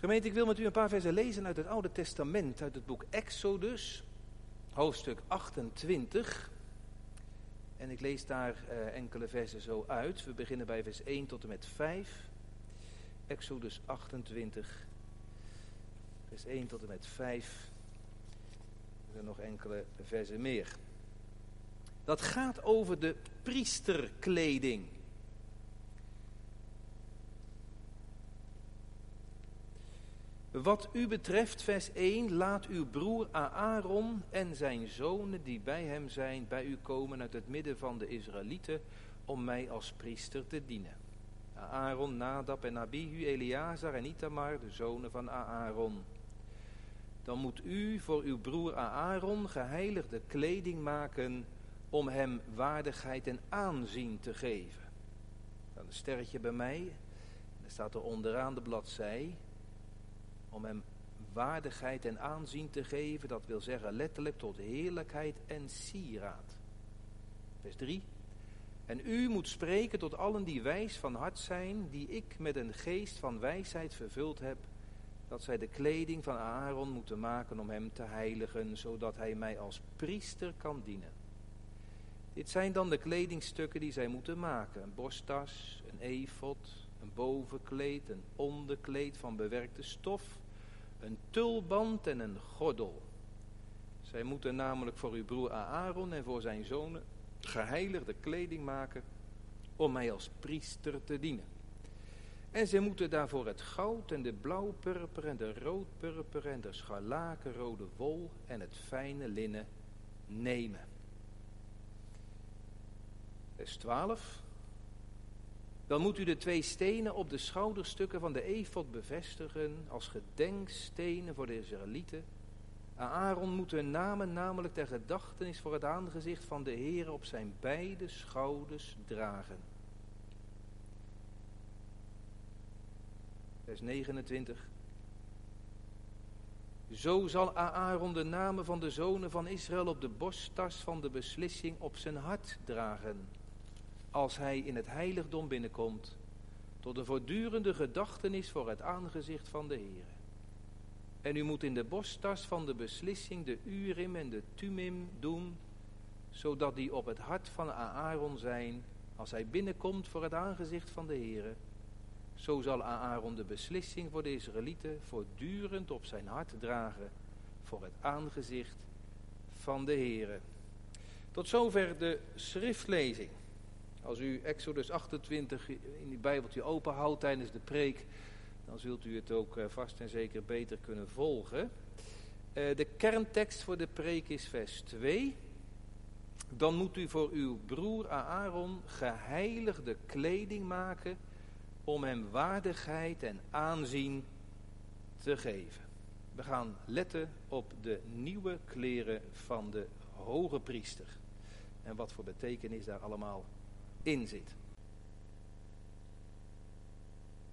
Gemeente, ik wil met u een paar versen lezen uit het Oude Testament, uit het boek Exodus, hoofdstuk 28. En ik lees daar uh, enkele versen zo uit. We beginnen bij vers 1 tot en met 5. Exodus 28, vers 1 tot en met 5. Er zijn nog enkele versen meer. Dat gaat over de priesterkleding. Wat u betreft, vers 1, laat uw broer Aaron en zijn zonen die bij hem zijn, bij u komen uit het midden van de Israëlieten, om mij als priester te dienen. Aaron, Nadab en Abihu, Eleazar en Itamar, de zonen van Aaron. Dan moet u voor uw broer Aaron geheiligde kleding maken om hem waardigheid en aanzien te geven. Dan een sterretje bij mij, dan staat er onderaan de bladzij, om hem waardigheid en aanzien te geven, dat wil zeggen letterlijk tot heerlijkheid en sieraad. Vers 3. En u moet spreken tot allen die wijs van hart zijn, die ik met een geest van wijsheid vervuld heb, dat zij de kleding van Aaron moeten maken om hem te heiligen, zodat hij mij als priester kan dienen. Dit zijn dan de kledingstukken die zij moeten maken. Een borsttas, een efot, een bovenkleed, een onderkleed van bewerkte stof, een tulband en een gordel. Zij moeten namelijk voor uw broer Aaron en voor zijn zonen geheiligde kleding maken om mij als priester te dienen. En ze moeten daarvoor het goud en de blauwpurper en de roodpurper en de scharlakenrode wol en het fijne linnen nemen. Vers 12. Dan moet u de twee stenen op de schouderstukken van de efot bevestigen als gedenkstenen voor de Israëlieten. Aaron moet hun namen namelijk ter gedachtenis voor het aangezicht van de Heer op zijn beide schouders dragen. Vers 29. Zo zal Aaron de namen van de zonen van Israël op de borsttas van de beslissing op zijn hart dragen als hij in het heiligdom binnenkomt, tot een voortdurende gedachtenis voor het aangezicht van de Heer. En u moet in de borsttas van de beslissing de Urim en de Tumim doen, zodat die op het hart van Aaron zijn, als hij binnenkomt voor het aangezicht van de Heer. Zo zal Aaron de beslissing voor de Israëlieten voortdurend op zijn hart dragen, voor het aangezicht van de Heer. Tot zover de schriftlezing. Als u Exodus 28 in uw Bijbeltje openhoudt tijdens de preek, dan zult u het ook eh, vast en zeker beter kunnen volgen. Eh, de kerntekst voor de preek is vers 2. Dan moet u voor uw broer Aaron geheiligde kleding maken om hem waardigheid en aanzien te geven. We gaan letten op de nieuwe kleren van de hoge priester. En wat voor betekenis daar allemaal in zit.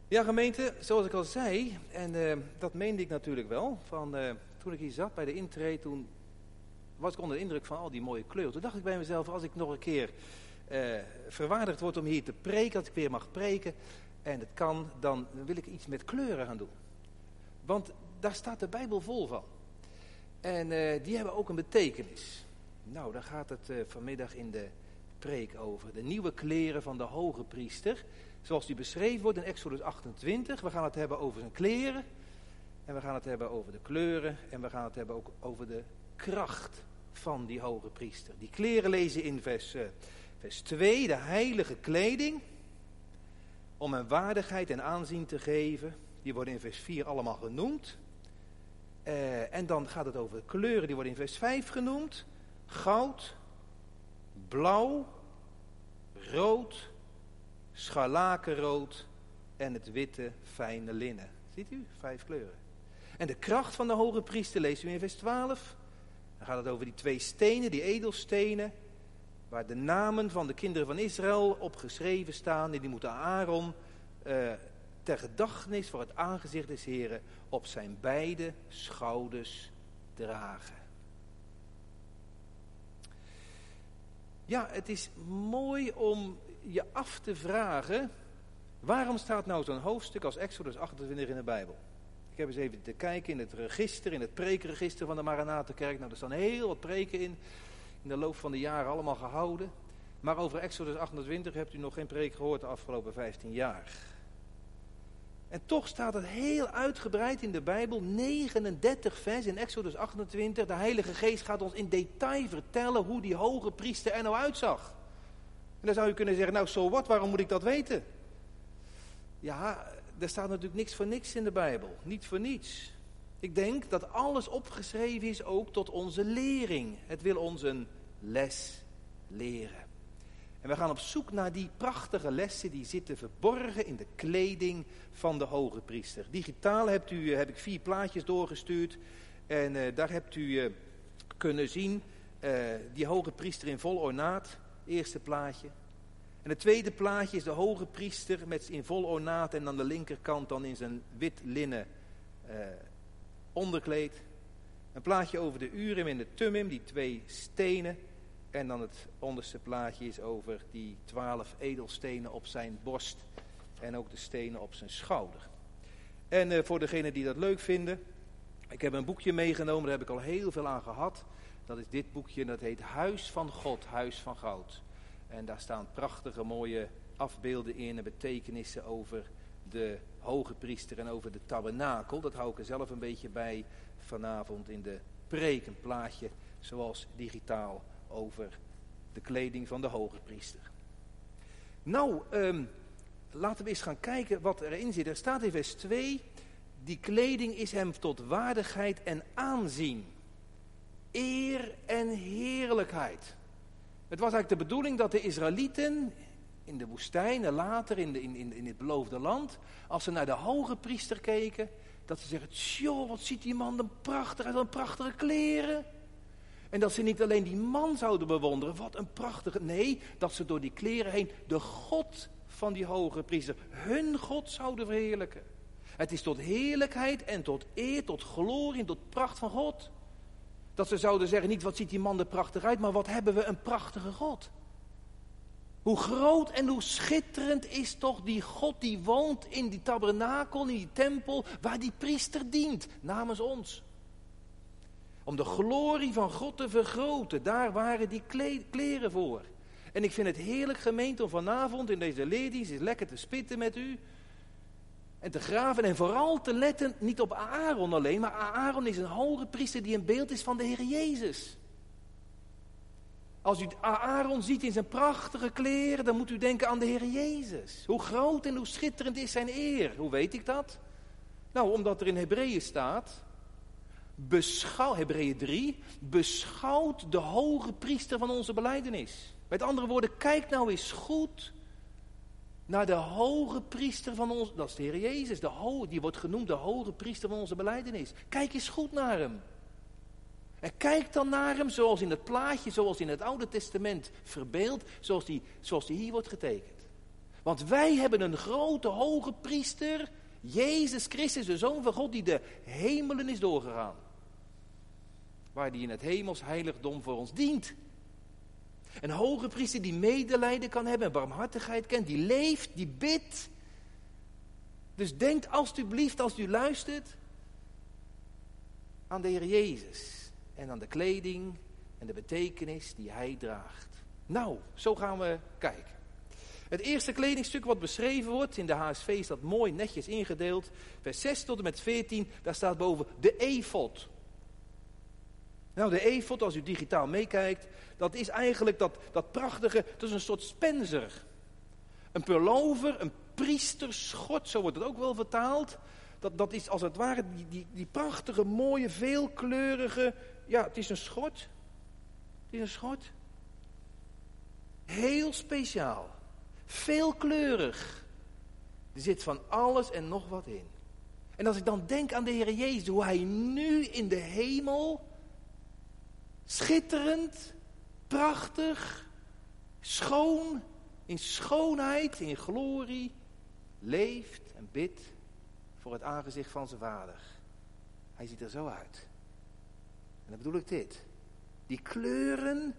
Ja, gemeente, zoals ik al zei, en uh, dat meende ik natuurlijk wel, van, uh, toen ik hier zat bij de intree, toen was ik onder de indruk van al die mooie kleuren. Toen dacht ik bij mezelf, als ik nog een keer uh, verwaardigd word om hier te preken, als ik weer mag preken, en het kan, dan wil ik iets met kleuren gaan doen. Want daar staat de Bijbel vol van. En die hebben ook een betekenis. Nou, daar gaat het vanmiddag in de over. De nieuwe kleren van de hoge priester. Zoals die beschreven wordt in Exodus 28. We gaan het hebben over zijn kleren. En we gaan het hebben over de kleuren. En we gaan het hebben ook over de kracht van die hoge priester. Die kleren lezen in vers, uh, vers 2. De heilige kleding. Om een waardigheid en aanzien te geven. Die worden in vers 4 allemaal genoemd. Uh, en dan gaat het over de kleuren. Die worden in vers 5 genoemd. Goud, blauw, rood, scharlakenrood en het witte fijne linnen. Ziet u? Vijf kleuren. En de kracht van de hoge priester lezen we in vers 12. Dan gaat het over die twee stenen, die edelstenen, waar de namen van de kinderen van Israël op geschreven staan. En die moeten Aaron uh, ter gedachtenis voor het aangezicht des Heren op zijn beide schouders dragen. Ja, het is mooi om je af te vragen, waarom staat nou zo'n hoofdstuk als Exodus 28 in de Bijbel? Ik heb eens even te kijken in het register, in het preekregister van de Maranatenkerk. Nou, er staan heel wat preken in, in de loop van de jaren allemaal gehouden. Maar over Exodus 28 hebt u nog geen preek gehoord de afgelopen 15 jaar. En toch staat het heel uitgebreid in de Bijbel, 39 vers in Exodus 28. De Heilige Geest gaat ons in detail vertellen hoe die hoge priester er nou uitzag. En dan zou je kunnen zeggen, nou zo wat, waarom moet ik dat weten? Ja, er staat natuurlijk niks voor niks in de Bijbel. Niet voor niets. Ik denk dat alles opgeschreven is ook tot onze lering. Het wil ons een les leren. En we gaan op zoek naar die prachtige lessen die zitten verborgen in de kleding van de hoge priester. Digitaal hebt u, eh, heb ik vier plaatjes doorgestuurd. En uh, daar hebt u uh, kunnen zien die hoge priester in vol ornaat. Eerste plaatje. En het tweede plaatje is de hoge priester met in vol ornaat en aan de linkerkant dan in zijn wit linnen onderkleed. Een plaatje over de urim en de tummim, die twee stenen. En dan het onderste plaatje is over die twaalf edelstenen op zijn borst. En ook de stenen op zijn schouder. En uh, voor degenen die dat leuk vinden. Ik heb een boekje meegenomen, daar heb ik al heel veel aan gehad. Dat is dit boekje, dat heet Huis van God, Huis van Goud. En daar staan prachtige mooie afbeelden in en betekenissen over de hoge priester en over de tabernakel. Dat hou ik er zelf een beetje bij vanavond in de preek. Een plaatje zoals digitaal over de kleding van de hoge priester. Nou, um, laten we eens gaan kijken wat erin zit. Er staat in vers 2, die kleding is hem tot waardigheid en aanzien. Eer en heerlijkheid. Het was eigenlijk de bedoeling dat de Israëlieten in de woestijn en later in, in, in, het beloofde land, als ze naar de hoge priester keken, dat ze zeggen, joh, wat ziet die man dan prachtig uit, een prachtige kleren. En dat ze niet alleen die man zouden bewonderen, wat een prachtige. Nee, dat ze door die kleren heen de God van die hoge priester, hun God zouden verheerlijken. Het is tot heerlijkheid en tot eer, tot glorie en tot pracht van God. Dat ze zouden zeggen, niet wat ziet die man er prachtig uit, maar wat hebben we een prachtige God. Hoe groot en hoe schitterend is toch die God die woont in die tabernakel, in die tempel, waar die priester dient, namens ons. Om de glorie van God te vergroten. Daar waren die kleren voor. En ik vind het heerlijk gemeente om vanavond in deze leerdienst eens lekker te spitten met u. En te graven en vooral te letten, niet op Aaron alleen, maar Aaron is een hoge priester die een beeld is van de Heer Jezus. Als u Aaron ziet in zijn prachtige kleren, dan moet u denken aan de Heer Jezus. Hoe groot en hoe schitterend is zijn eer. Hoe weet ik dat? Nou, omdat er in Hebreeën staat, beschouw, Hebreeën 3, beschouwt de hoge priester van onze beleidenis. Met andere woorden, kijk nou eens goed naar de hoge priester van ons, dat is de Heer Jezus, de die wordt genoemd de hoge priester van onze beleidenis. Kijk eens goed naar hem. En kijk dan naar hem zoals in het plaatje, zoals in het Oude Testament verbeeld, zoals die, zoals die hier wordt getekend. Want wij hebben een grote hoge priester, Jezus Christus, de Zoon van God, die de hemelen is doorgegaan waar die in het hemels heiligdom voor ons dient. Een hoge priester die medelijden kan hebben en barmhartigheid kent, die leeft, die bidt. Dus denkt alstublieft als u luistert aan de Heer Jezus en aan de kleding en de betekenis die hij draagt. Nou, zo gaan we kijken. Het eerste kledingstuk wat beschreven wordt in de HSV is dat mooi netjes ingedeeld. Vers 6 tot en met 14, daar staat boven de efot. Nou, de efot, als u digitaal meekijkt, dat is eigenlijk dat, dat prachtige, dat is een soort spencer. Een pullover, een priesterschot, zo wordt het ook wel vertaald. Dat, dat is als het ware die, die, die prachtige, mooie, veelkleurige, ja, het is een schort. Het is een schort. Heel speciaal. Veelkleurig. Er zit van alles en nog wat in. En als ik dan denk aan de Heer Jezus, hoe hij nu in de hemel Schitterend, prachtig, schoon, in schoonheid, in glorie, leeft en bidt voor het aangezicht van zijn vader. Hij ziet er zo uit. En dan bedoel ik dit. Die kleuren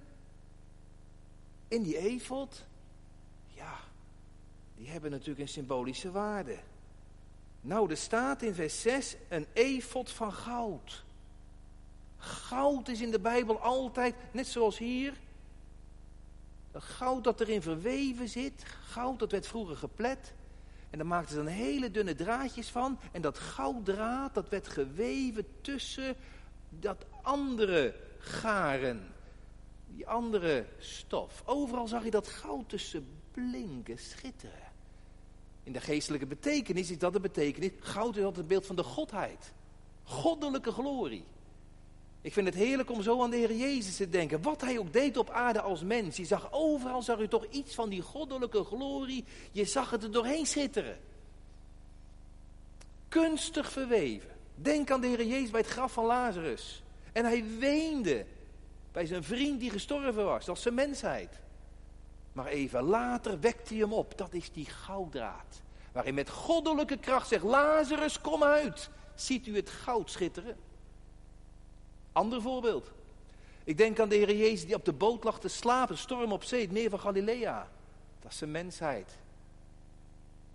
in die efot, ja, die hebben natuurlijk een symbolische waarde. Nou, er staat in vers 6 een efot van goud. Goud is in de Bijbel altijd, net zoals hier, goud dat erin verweven zit, goud dat werd vroeger geplet. En daar maakten ze dan hele dunne draadjes van. En dat gouddraad dat werd geweven tussen dat andere garen. Die andere stof. Overal zag je dat goud tussen blinken, schitteren. In de geestelijke betekenis is dat de betekenis. Goud is altijd het beeld van de godheid. Goddelijke glorie. Ik vind het heerlijk om zo aan de Heer Jezus te denken. Wat hij ook deed op aarde als mens. Je zag overal, zag u toch iets van die goddelijke glorie. Je zag het er doorheen schitteren. Kunstig verweven. Denk aan de Heer Jezus bij het graf van Lazarus. En hij weende bij zijn vriend die gestorven was. Dat is zijn mensheid. Maar even later wekte hij hem op. Dat is die gouddraad. Waarin met goddelijke kracht zegt, Lazarus kom uit. Ziet u het goud schitteren? Ander voorbeeld. Ik denk aan de Heer Jezus die op de boot lag te slapen, storm op zee, het meer van Galilea. Dat is zijn mensheid.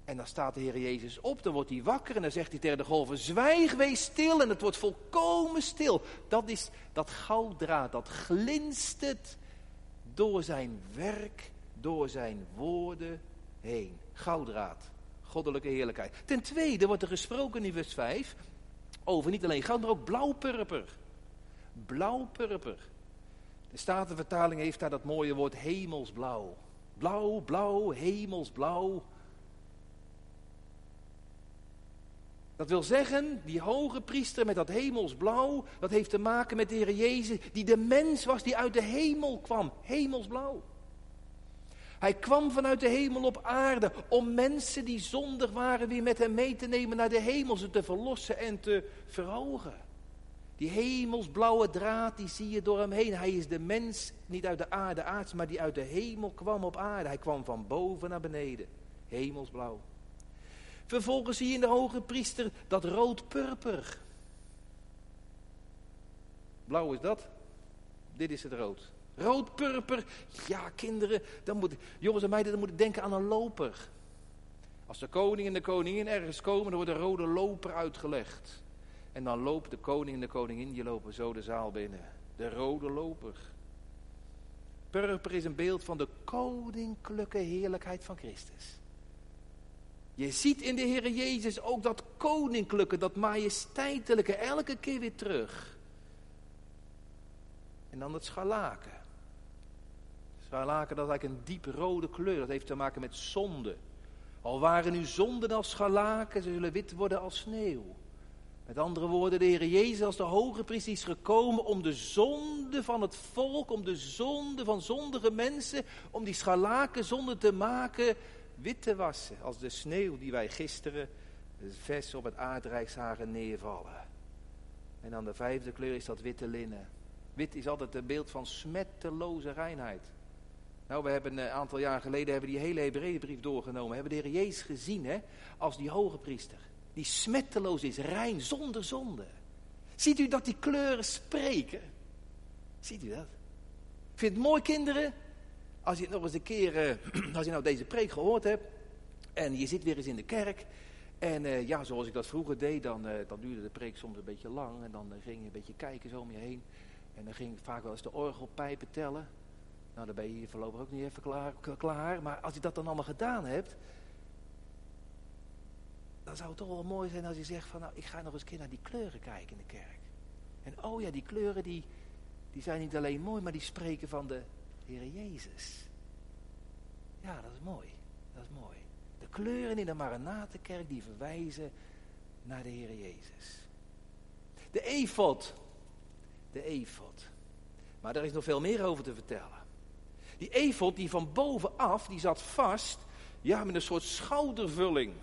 En dan staat de Heer Jezus op, dan wordt hij wakker en dan zegt hij tegen de golven, zwijg, wees stil en het wordt volkomen stil. Dat is dat gouddraad, dat glinstert door zijn werk, door zijn woorden heen. Gouddraad, goddelijke heerlijkheid. Ten tweede wordt er gesproken in vers 5 over niet alleen goud, maar ook blauwpurper blauw-purper. De Statenvertaling heeft daar dat mooie woord hemelsblauw. Blauw, blauw, hemelsblauw. Dat wil zeggen, die hoge priester met dat hemelsblauw, dat heeft te maken met de Heer Jezus, die de mens was die uit de hemel kwam. Hemelsblauw. Hij kwam vanuit de hemel op aarde om mensen die zondig waren weer met hem mee te nemen naar de hemel, ze te verlossen en te verhogen. Die hemelsblauwe draad, die zie je door hem heen. Hij is de mens, niet uit de aarde aards, maar die uit de hemel kwam op aarde. Hij kwam van boven naar beneden. Hemelsblauw. Vervolgens zie je in de hoge priester dat rood-purper. Blauw is dat. Dit is het rood. Rood-purper. Ja, kinderen, dan moet, jongens en meiden, dan moeten denken aan een loper. Als de koning en de koningin ergens komen, dan wordt een rode loper uitgelegd. En dan loopt de koning en de koningin, die lopen zo de zaal binnen. De rode loper. Purper is een beeld van de koninklijke heerlijkheid van Christus. Je ziet in de Heer Jezus ook dat koninklijke, dat majesteitelijke, elke keer weer terug. En dan het scharlaken. Scharlaken, dat is eigenlijk een diep rode kleur. Dat heeft te maken met zonde. Al waren nu zonden als scharlaken, ze zullen wit worden als sneeuw. Met andere woorden, de Heer Jezus als de hoge priester is gekomen om de zonde van het volk, om de zonde van zondige mensen, om die scharlaken zonde te maken, wit te wassen. Als de sneeuw die wij gisteren vers op het aardrijk zagen neervallen. En dan de vijfde kleur is dat witte linnen. Wit is altijd een beeld van smetteloze reinheid. Nou, we hebben een aantal jaar geleden hebben die hele Hebreeënbrief doorgenomen. We hebben de Heer Jezus gezien hè, als die hoge priester die smetteloos is, rein, zonder zonde. Ziet u dat die kleuren spreken? Ziet u dat? Ik vind het mooi, kinderen, als je nog eens een keer, uh, als je nou deze preek gehoord hebt, en je zit weer eens in de kerk, en uh, ja, zoals ik dat vroeger deed, dan, uh, dan duurde de preek soms een beetje lang, en dan ging je een beetje kijken zo om je heen, en dan ging vaak wel eens de orgelpijpen tellen. Nou, dan ben je hier voorlopig ook niet even klaar, klaar, maar als je dat dan allemaal gedaan hebt, dan zou het toch wel mooi zijn als je zegt van nou, ik ga nog eens een keer naar die kleuren kijken in de kerk. En oh ja, die kleuren die, die zijn niet alleen mooi, maar die spreken van de Heer Jezus. Ja, dat is mooi. Dat is mooi. De kleuren in de Maranatenkerk die verwijzen naar de Heer Jezus. De efot. De efot. Maar daar is nog veel meer over te vertellen. Die efot die van bovenaf, die zat vast, ja, met een soort schoudervulling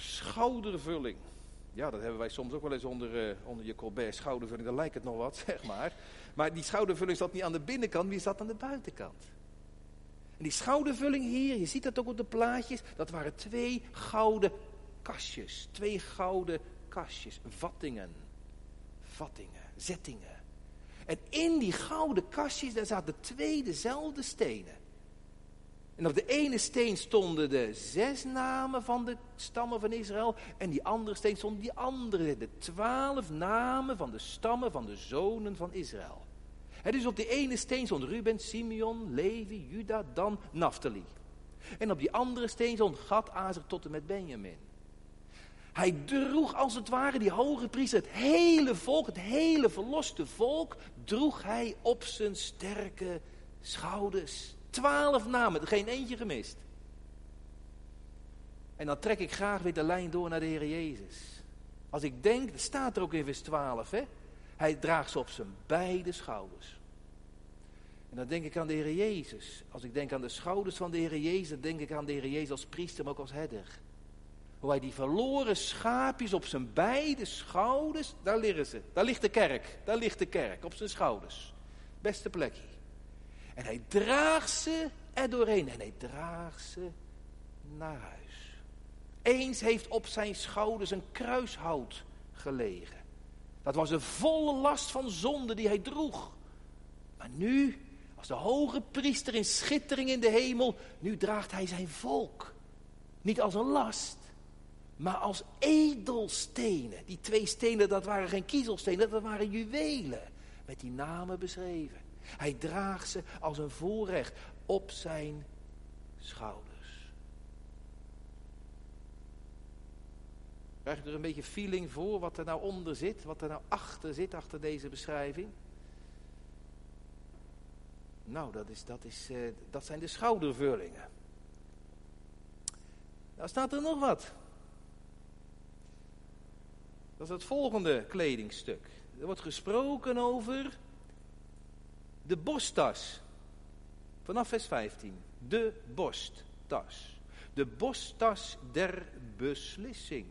schoudervulling. Ja, dat hebben wij soms ook wel eens onder, uh, onder je colbert schoudervulling. Dan lijkt het nog wat, zeg maar. Maar die schoudervulling zat niet aan de binnenkant, die zat aan de buitenkant. En die schoudervulling hier, je ziet dat ook op de plaatjes, dat waren twee gouden kastjes. Twee gouden kastjes, vattingen. Vattingen, zettingen. En in die gouden kastjes, daar zaten twee dezelfde stenen. En op de ene steen stonden de zes namen van de stammen van Israël. En die andere steen stonden die andere, de twaalf namen van de stammen van de zonen van Israël. Dus op die ene steen stond Ruben, Simeon, Levi, Juda, Dan, Naphtali. En op die andere steen stond Gad, Azer tot en met Benjamin. Hij droeg als het ware die hoge priester, het hele volk, het hele verloste volk, droeg hij op zijn sterke schouders. Twaalf namen, geen eentje gemist. En dan trek ik graag weer de lijn door naar de Heer Jezus. Als ik denk, dat staat er ook in vers 12, hè? Hij draagt ze op zijn beide schouders. En dan denk ik aan de Heer Jezus. Als ik denk aan de schouders van de Heer Jezus, dan denk ik aan de Heer Jezus als priester, maar ook als herder. Hoe hij die verloren schaapjes op zijn beide schouders, daar liggen ze. Daar ligt de kerk, daar ligt de kerk, op zijn schouders. Beste plekje. En hij draagt ze er doorheen en hij draagt ze naar huis. Eens heeft op zijn schouders een kruishout gelegen. Dat was een volle last van zonde die hij droeg. Maar nu, als de hoge priester in schittering in de hemel, nu draagt hij zijn volk. Niet als een last, maar als edelstenen. Die twee stenen, dat waren geen kiezelstenen, dat waren juwelen. Met die namen beschreven. Hij draagt ze als een voorrecht op zijn schouders. Krijg je er een beetje feeling voor wat er nou onder zit, wat er nou achter zit, achter deze beschrijving? Nou, dat, is, dat, is, uh, dat zijn de schoudervullingen. Nou staat er nog wat. Dat is het volgende kledingstuk. Er wordt gesproken over de borsttas. Vanaf vers 15. De borsttas. De borsttas der beslissing.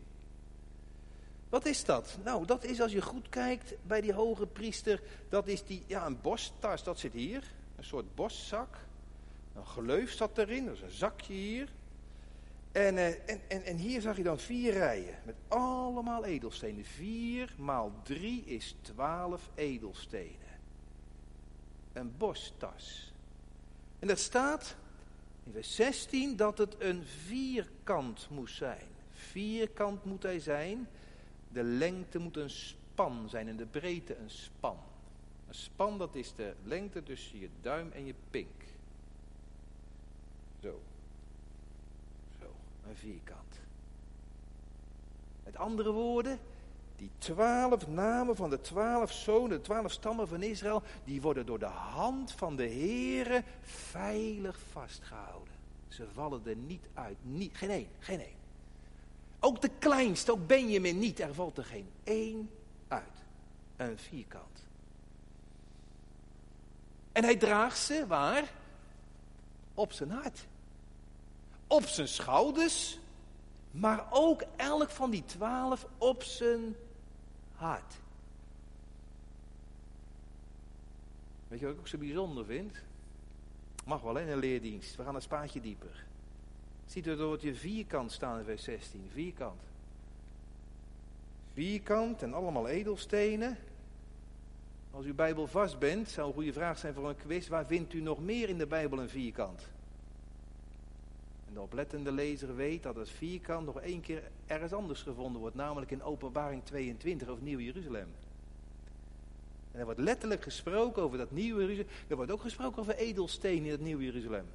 Wat is dat? Nou, dat is als je goed kijkt bij die hoge priester, dat is die, ja, een borsttas, dat zit hier. Een soort borstzak. Een geleuf zat erin, dat is een zakje hier. En, uh, en, en, en hier zag je dan vier rijen met allemaal edelstenen. Vier maal drie is twaalf edelstenen een borsttas. En dat staat in vers 16 dat het een vierkant moest zijn. Vierkant moet hij zijn. De lengte moet een span zijn en de breedte een span. Een span dat is de lengte tussen je duim en je pink. Zo. Zo, een vierkant. Met andere woorden, die twaalf namen van de twaalf zonen, de twaalf stammen van Israël, die worden door de hand van de Heere veilig vastgehouden. Ze vallen er niet uit. Niet, geen één, geen één. Ook de kleinste, ook Benjamin niet. Er valt er geen één uit. Een vierkant. En hij draagt ze waar? Op zijn hart. Op zijn schouders. Maar ook elk van die twaalf op zijn Weet je wat ik ook zo bijzonder vind? Mag wel in een leerdienst. We gaan een spaatje dieper. Ziet u het je vierkant staan in vers 16. Vierkant. Vierkant en allemaal edelstenen. Als u Bijbel vast bent, zou een goede vraag zijn voor een quiz. Waar vindt u nog meer in de Bijbel een vierkant? En de oplettende lezer weet dat het vierkant nog één keer ergens anders gevonden wordt, namelijk in Openbaring 22 of Nieuw Jeruzalem. En er wordt letterlijk gesproken over dat Nieuwe Jeruzalem. Er wordt ook gesproken over edelstenen in het Nieuwe Jeruzalem.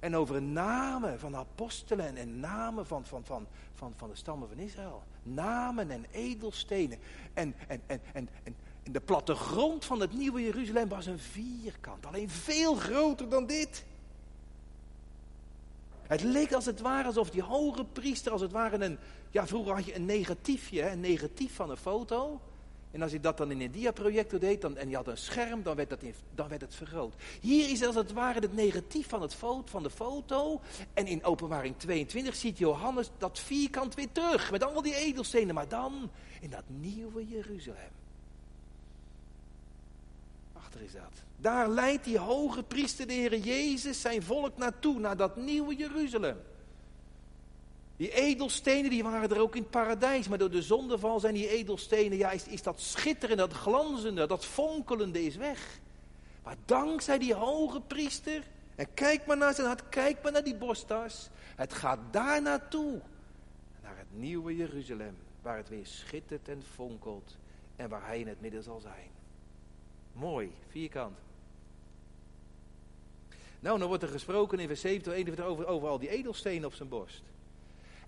En over namen van apostelen en namen van, van, van, van, van de stammen van Israël. Namen en edelstenen. En, en, en, en, en, de plattegrond van het Nieuwe Jeruzalem was een vierkant. Alleen veel groter dan dit. Het leek als het ware alsof die hoge priester, als het ware een, ja vroeger had je een negatiefje, een negatief van een foto. En als je dat dan in een diaprojector deed dan, en je had een scherm, dan werd, dat dan werd het vergroot. Hier is als het ware het negatief van, het foto, van de foto. En in openbaring 22 ziet Johannes dat vierkant weer terug. Met al die edelstenen, maar dan in dat nieuwe Jeruzalem. Is dat. Daar leidt die hoge priester, de Heer Jezus, zijn volk naartoe, naar dat nieuwe Jeruzalem. Die edelstenen die waren er ook in het paradijs, maar door de zondeval zijn die edelstenen, ja, is, is dat schitterende, dat glanzende, dat fonkelende is weg. Maar dankzij die hoge priester En kijk maar naar zijn hart, kijk maar naar die borsttas. Het gaat daar naartoe. Naar het nieuwe Jeruzalem, waar het weer schittert en fonkelt. En waar hij in het midden zal zijn. Mooi, vierkant. Nou, dan wordt er gesproken in vers 7 21 over, over al die edelstenen op zijn borst.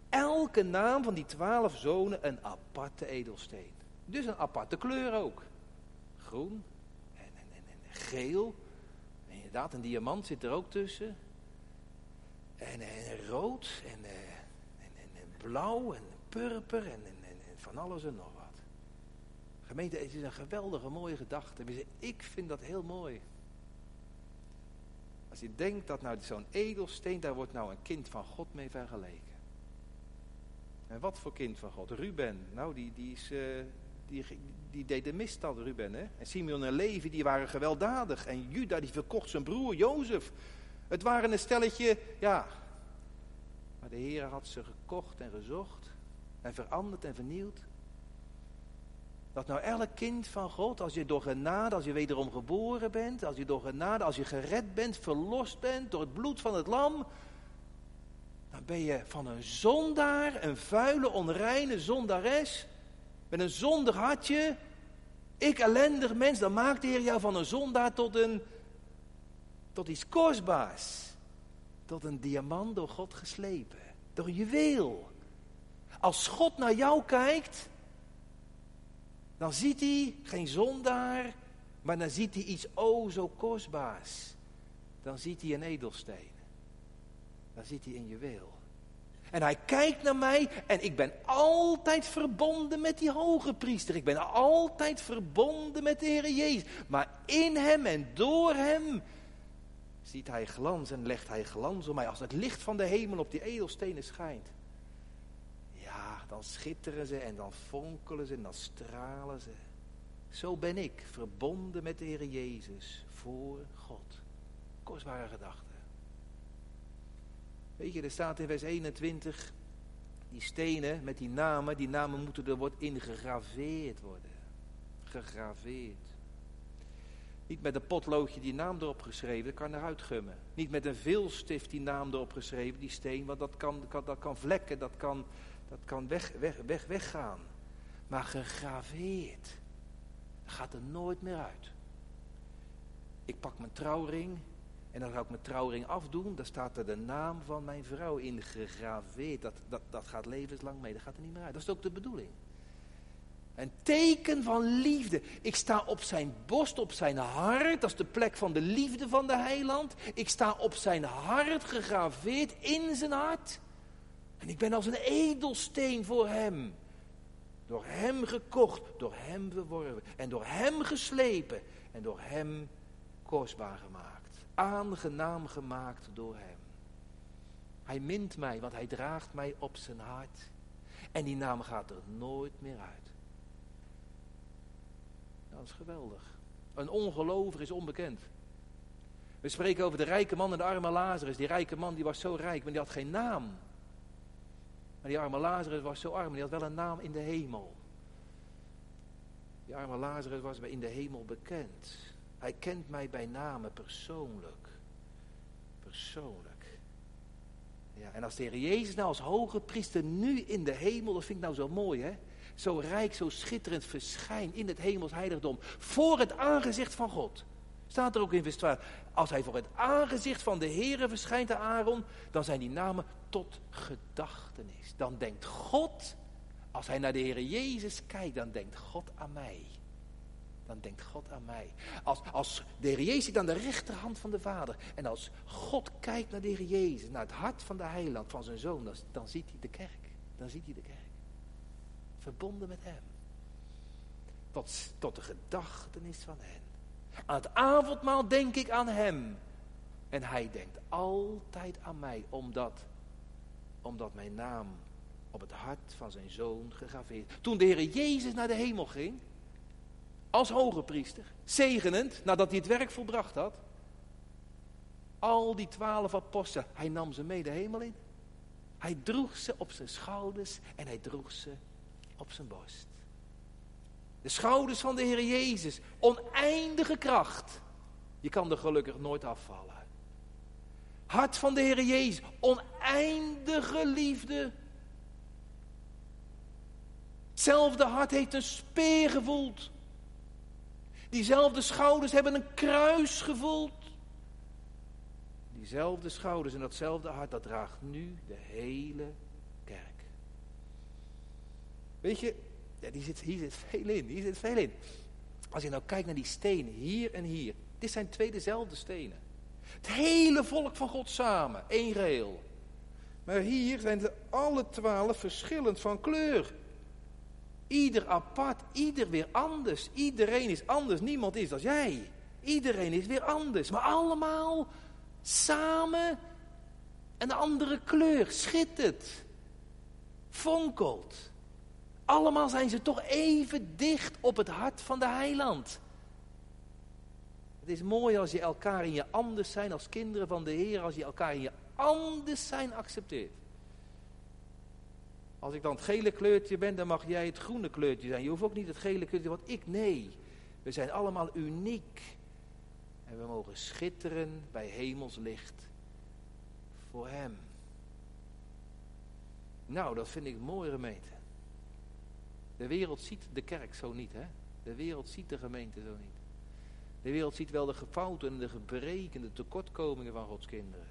Elke naam van die twaalf zonen een aparte edelsteen. Dus een aparte kleur ook. Groen en, en, en, en geel. En inderdaad, een diamant zit er ook tussen. En, rood en, en, blauw en purper en, van alles en nog. Gemeente, het is een geweldige mooie gedachte. Ik vind dat heel mooi. Als je denkt dat nou zo'n edelsteen, daar wordt nou een kind van God mee vergeleken. En wat voor kind van God? Ruben, nou die, die, is, uh, die, die deed de misstad, Ruben. Hè? En Simeon en Levi, die waren gewelddadig. En Juda, die verkocht zijn broer Jozef. Het waren een stelletje, ja. Maar de Heer had ze gekocht en gezocht. En veranderd en vernieuwd. Dat nou elk kind van God, als je door genade, als je wederom geboren bent, als je door genade, als je gered bent, verlost bent door het bloed van het lam, dan ben je van een zondaar, een vuile, onreine zondares, met een zondig hartje, ik ellendig mens, dan maakt de Heer jou van een zondaar tot een, tot iets kostbaars, tot een diamant door God geslepen, door een juweel. Als God naar jou kijkt, dan ziet hij geen zondaar, maar dan ziet hij iets o zo kostbaars. Dan ziet hij een edelsteen. Dan ziet hij een juweel. En hij kijkt naar mij en ik ben altijd verbonden met die hoge priester. Ik ben altijd verbonden met de Heer Jezus. Maar in hem en door hem ziet hij glans en legt hij glans om mij. Als het licht van de hemel op die edelstenen schijnt dan schitteren ze en dan fonkelen ze en dan stralen ze. Zo ben ik verbonden met de Heer Jezus voor God. Kostbare gedachte. Weet je, er staat in vers 21, die stenen met die namen, die namen moeten er wordt ingegraveerd worden. Gegraveerd. Niet met een potloodje die naam erop geschreven, dat kan eruit gummen. Niet met een veelstift die naam erop geschreven, die steen, want dat kan, dat kan vlekken, dat kan, dat kan weg, weg, weg, weggaan. Maar gegraveerd. gaat er nooit meer uit. Ik pak mijn trouwring. En dan ga ik mijn trouwring afdoen. Daar staat er de naam van mijn vrouw in gegraveerd. Dat, dat, dat gaat levenslang mee. Dat gaat er niet meer uit. Dat is ook de bedoeling. Een teken van liefde. Ik sta op zijn borst, op zijn hart. Dat is de plek van de liefde van de heiland. Ik sta op zijn hart gegraveerd in zijn hart. En ik ben als een edelsteen voor hem. Door hem gekocht, door hem verworven en door hem geslepen en door hem kostbaar gemaakt. Aangenaam gemaakt door hem. Hij mint mij, want hij draagt mij op zijn hart. En die naam gaat er nooit meer uit. Dat is geweldig. Een ongelover is onbekend. We spreken over de rijke man en de arme Lazarus. Die rijke man die was zo rijk, maar die had geen naam. Maar die arme Lazarus was zo arm, die had wel een naam in de hemel. Die arme Lazarus was in de hemel bekend. Hij kent mij bij name persoonlijk. Persoonlijk. Ja, en als de Heer Jezus nou als hoge priester nu in de hemel, dat vind ik nou zo mooi hè. Zo rijk, zo schitterend verschijnt in het hemels heiligdom. Voor het aangezicht van God. Staat er ook in vers 12. Als hij voor het aangezicht van de Heere verschijnt aan Aaron, dan zijn die namen tot gedachtenis. Dan denkt God, als hij naar de Heere Jezus kijkt, dan denkt God aan mij. Dan denkt God aan mij. Als, als de Heer Jezus zit aan de rechterhand van de Vader. En als God kijkt naar de Heer Jezus, naar het hart van de heiland, van zijn zoon, dan, dan ziet hij de kerk. Dan ziet hij de kerk. Verbonden met hem. Tot, tot de gedachtenis van hen. Aan het avondmaal denk ik aan hem. En hij denkt altijd aan mij, omdat, omdat mijn naam op het hart van zijn zoon gegraveerd. Toen de Heer Jezus naar de hemel ging, als hoge priester, zegenend, nadat hij het werk volbracht had, al die twaalf apostelen, hij nam ze mee de hemel in. Hij droeg ze op zijn schouders en hij droeg ze op zijn borst. De schouders van de Heer Jezus. Oneindige kracht. Je kan er gelukkig nooit afvallen. Hart van de Heer Jezus. Oneindige liefde. Hetzelfde hart heeft een speer gevoeld. Diezelfde schouders hebben een kruis gevoeld. Diezelfde schouders en datzelfde hart, dat draagt nu de hele kerk. Weet je, ja, die zit, hier zit veel in, hier zit veel in. Als je nou kijkt naar die stenen, hier en hier. Dit zijn twee dezelfde stenen. Het hele volk van God samen, één rail. Maar hier zijn ze alle twaalf verschillend van kleur. Ieder apart, ieder weer anders. Iedereen is anders, niemand is als jij. Iedereen is weer anders, maar allemaal samen een andere kleur. Schittert, fonkelt. Allemaal zijn ze toch even dicht op het hart van de heiland. Het is mooi als je elkaar in je anders zijn als kinderen van de Heer, als je elkaar in je anders zijn accepteert. Als ik dan het gele kleurtje ben, dan mag jij het groene kleurtje zijn. Je hoeft ook niet het gele kleurtje, want ik nee. We zijn allemaal uniek. En we mogen schitteren bij hemelslicht voor Hem. Nou, dat vind ik mooi gemeente. De wereld ziet de kerk zo niet, hè? De wereld ziet de gemeente zo niet. De wereld ziet wel de gefouten en de gebreken, de tekortkomingen van Gods kinderen.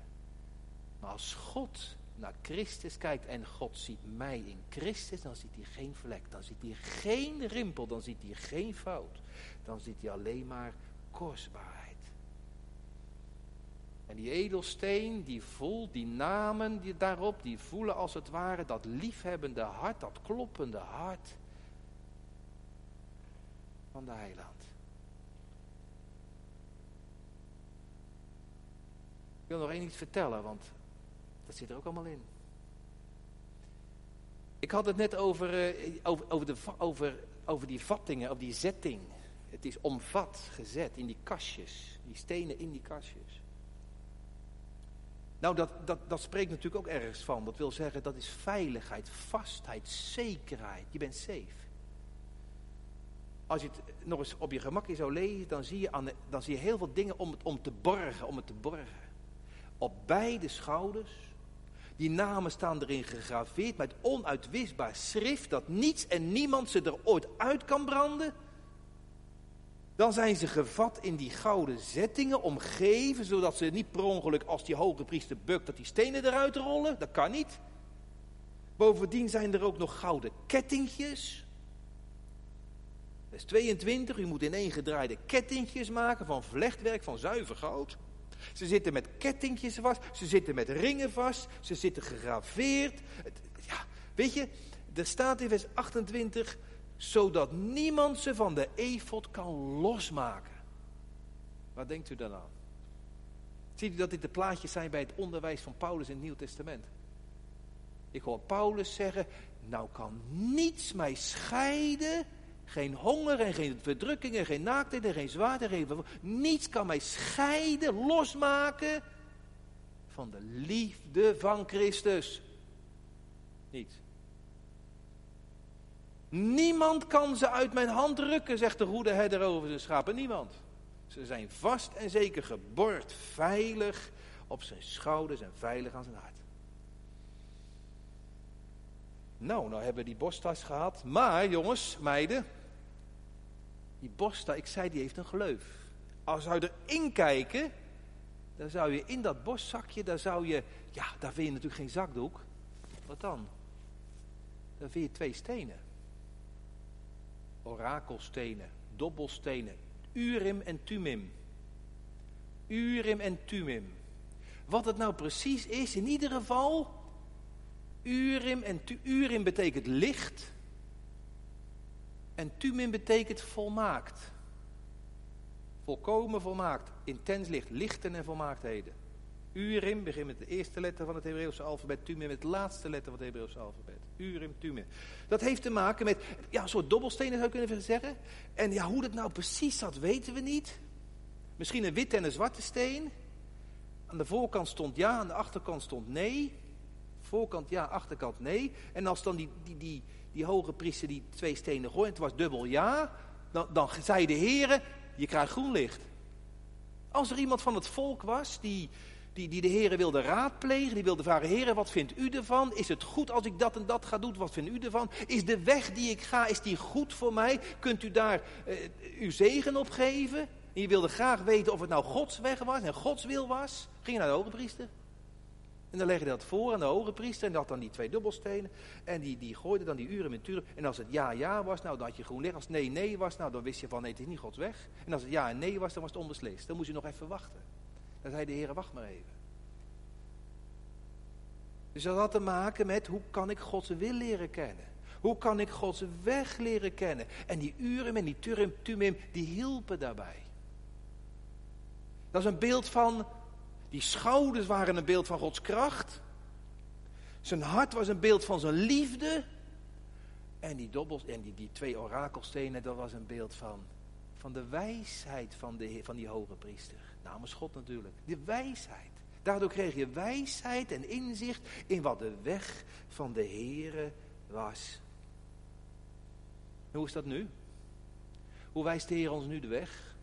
Maar als God naar Christus kijkt en God ziet mij in Christus, dan ziet hij geen vlek, dan ziet hij geen rimpel, dan ziet hij geen fout. Dan ziet hij alleen maar kostbaarheid. En die edelsteen, die voelt, die namen die daarop, die voelen als het ware dat liefhebbende hart, dat kloppende hart van de heiland. Ik wil nog één iets vertellen, want dat zit er ook allemaal in. Ik had het net over, uh, over, over, de, over, over die vattingen, over die zetting. Het is omvat, gezet in die kastjes. Die stenen in die kastjes. Nou, dat, dat, dat spreekt natuurlijk ook ergens van. Dat wil zeggen, dat is veiligheid, vastheid, zekerheid. Je bent safe. Als je het nog eens op je gemakje zou lezen, dan zie je, dan zie je heel veel dingen om het om te borgen, om het te borgen. Op beide schouders. Die namen staan erin gegraveerd met onuitwisbaar schrift dat niets en niemand ze er ooit uit kan branden. Dan zijn ze gevat in die gouden zettingen, omgeven, zodat ze niet per ongeluk als die hoge priester bukt, dat die stenen eruit rollen. Dat kan niet. Bovendien zijn er ook nog gouden kettingjes. Vers 22, u moet in één gedraaide kettingjes maken van vlechtwerk van zuiver goud. Ze zitten met kettingjes vast, ze zitten met ringen vast, ze zitten gegraveerd. Ja, weet je, er staat in vers 28, zodat niemand ze van de efot kan losmaken. Wat denkt u dan aan? Ziet u dat dit de plaatjes zijn bij het onderwijs van Paulus in het Nieuw Testament? Ik hoor Paulus zeggen, nou kan niets mij scheiden geen honger en geen verdrukking en geen naaktheid en geen zwaarte. Geen... Niets kan mij scheiden, losmaken van de liefde van Christus. Niets. Niemand kan ze uit mijn hand rukken, zegt de goede herder over zijn schapen. Niemand. Ze zijn vast en zeker geborgd, veilig op zijn schouders en veilig aan zijn hart. Nou, nou hebben we die borsttas gehad. Maar jongens, meiden, die borsttas, ik zei die heeft een gleuf. Als zou je erin kijken, dan zou je in dat borstzakje, daar zou je, ja, daar vind je natuurlijk geen zakdoek. Wat dan? Dan vind je twee stenen. Orakelstenen, dobbelstenen, Urim en Tumim. Urim en Tumim. Wat het nou precies is, in ieder geval, Urim en Urim betekent licht. En Tumim betekent volmaakt. Volkomen volmaakt. Intens licht. Lichten en volmaaktheden. Urim begint met de eerste letter van het Hebreeuwse alfabet. Tumim met de laatste letter van het Hebreeuwse alfabet. Urim, Tumim. Dat heeft te maken met ja, een soort dobbelstenen zou je kunnen zeggen. En ja, hoe dat nou precies zat weten we niet. Misschien een witte en een zwarte steen. Aan de voorkant stond ja, aan de achterkant stond nee. Voorkant ja, achterkant nee. En als dan die, die, die, die hoge priester die twee stenen gooide, het was dubbel ja, dan, dan zei de heren, je krijgt groen licht. Als er iemand van het volk was die, die, die de heren wilde raadplegen. Die wilde vragen, heren, wat vindt u ervan? Is het goed als ik dat en dat ga doen? Wat vindt u ervan? Is de weg die ik ga, is die goed voor mij? Kunt u daar uh, uw zegen op geven? En je wilde graag weten of het nou Gods weg was en Gods wil was. Ging je naar de hoge priester. En dan legde hij dat voor aan de hoge priester. En dat dan die twee dubbelstenen. En die, die gooide dan die uren met turen. En als het ja, ja was, nou dan had je groen licht. Als het nee, nee was, nou dan wist je van nee, het is niet Gods weg. En als het ja en nee was, dan was het onbeslist. Dan moest je nog even wachten. Dan zei de Heer, wacht maar even. Dus dat had te maken met hoe kan ik Gods wil leren kennen. Hoe kan ik Gods weg leren kennen. En die uren en die turim, tumim, die hielpen daarbij. Dat is een beeld van die schouders waren een beeld van Gods kracht. Zijn hart was een beeld van zijn liefde. En die dobbels en die, die twee orakelstenen, dat was een beeld van, van de wijsheid van, de, van die hoge priester. Namens God natuurlijk. De wijsheid. Daardoor kreeg je wijsheid en inzicht in wat de weg van de Here was. hoe is dat nu? Hoe wijst de Heer ons nu de weg?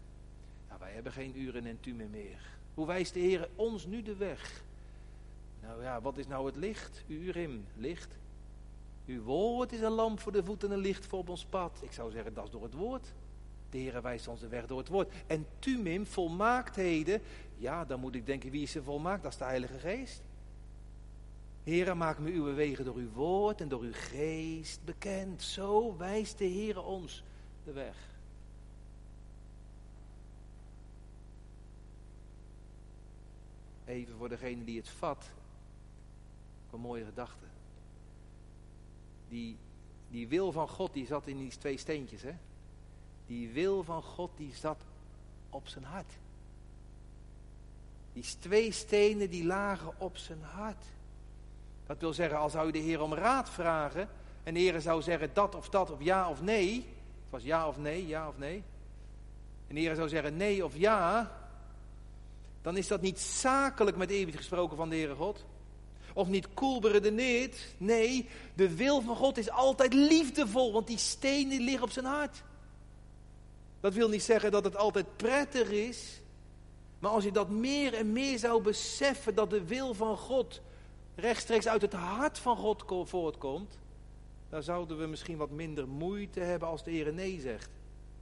Nou, wij hebben geen uren en tumen meer. Hoe wijst de Heer ons nu de weg? Nou ja, wat is nou het licht? Urim, licht. Uw woord is een lamp voor de voeten en een licht voor op ons pad. Ik zou zeggen, dat is door het woord. De Heer wijst ons de weg door het woord. En tumim, volmaaktheden. Ja, dan moet ik denken, wie is er volmaakt? Dat is de Heilige Geest. Heere, maak me uw wegen door uw woord en door uw geest bekend. Zo wijst de Heer ons de weg. Even voor degene die het vat. Een mooie gedachte. Die, die wil van God, die zat in die twee steentjes, hè. Die wil van God, die zat op zijn hart. Die twee stenen, die lagen op zijn hart. Dat wil zeggen, als zou je de Heer om raad vragen... en de Heer zou zeggen dat of dat of ja of nee... Het was ja of nee, ja of nee. En de Heer zou zeggen nee of ja dan is dat niet zakelijk met eeuwig gesproken van de Heere God. Of niet cool beredeneerd. Nee, de wil van God is altijd liefdevol, want die stenen liggen op zijn hart. Dat wil niet zeggen dat het altijd prettig is. Maar als je dat meer en meer zou beseffen, dat de wil van God rechtstreeks uit het hart van God voortkomt, dan zouden we misschien wat minder moeite hebben als de Heer nee zegt.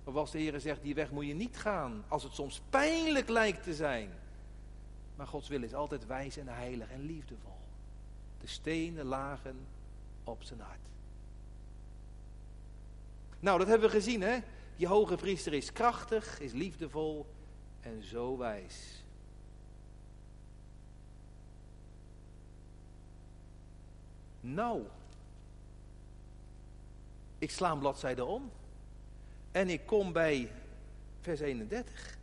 Of als de Heer zegt, die weg moet je niet gaan, als het soms pijnlijk lijkt te zijn. Maar Gods wil is altijd wijs en heilig en liefdevol. De stenen lagen op zijn hart. Nou, dat hebben we gezien, hè? Die hoge priester is krachtig, is liefdevol en zo wijs. Nou, ik sla een bladzijde om en ik kom bij vers 31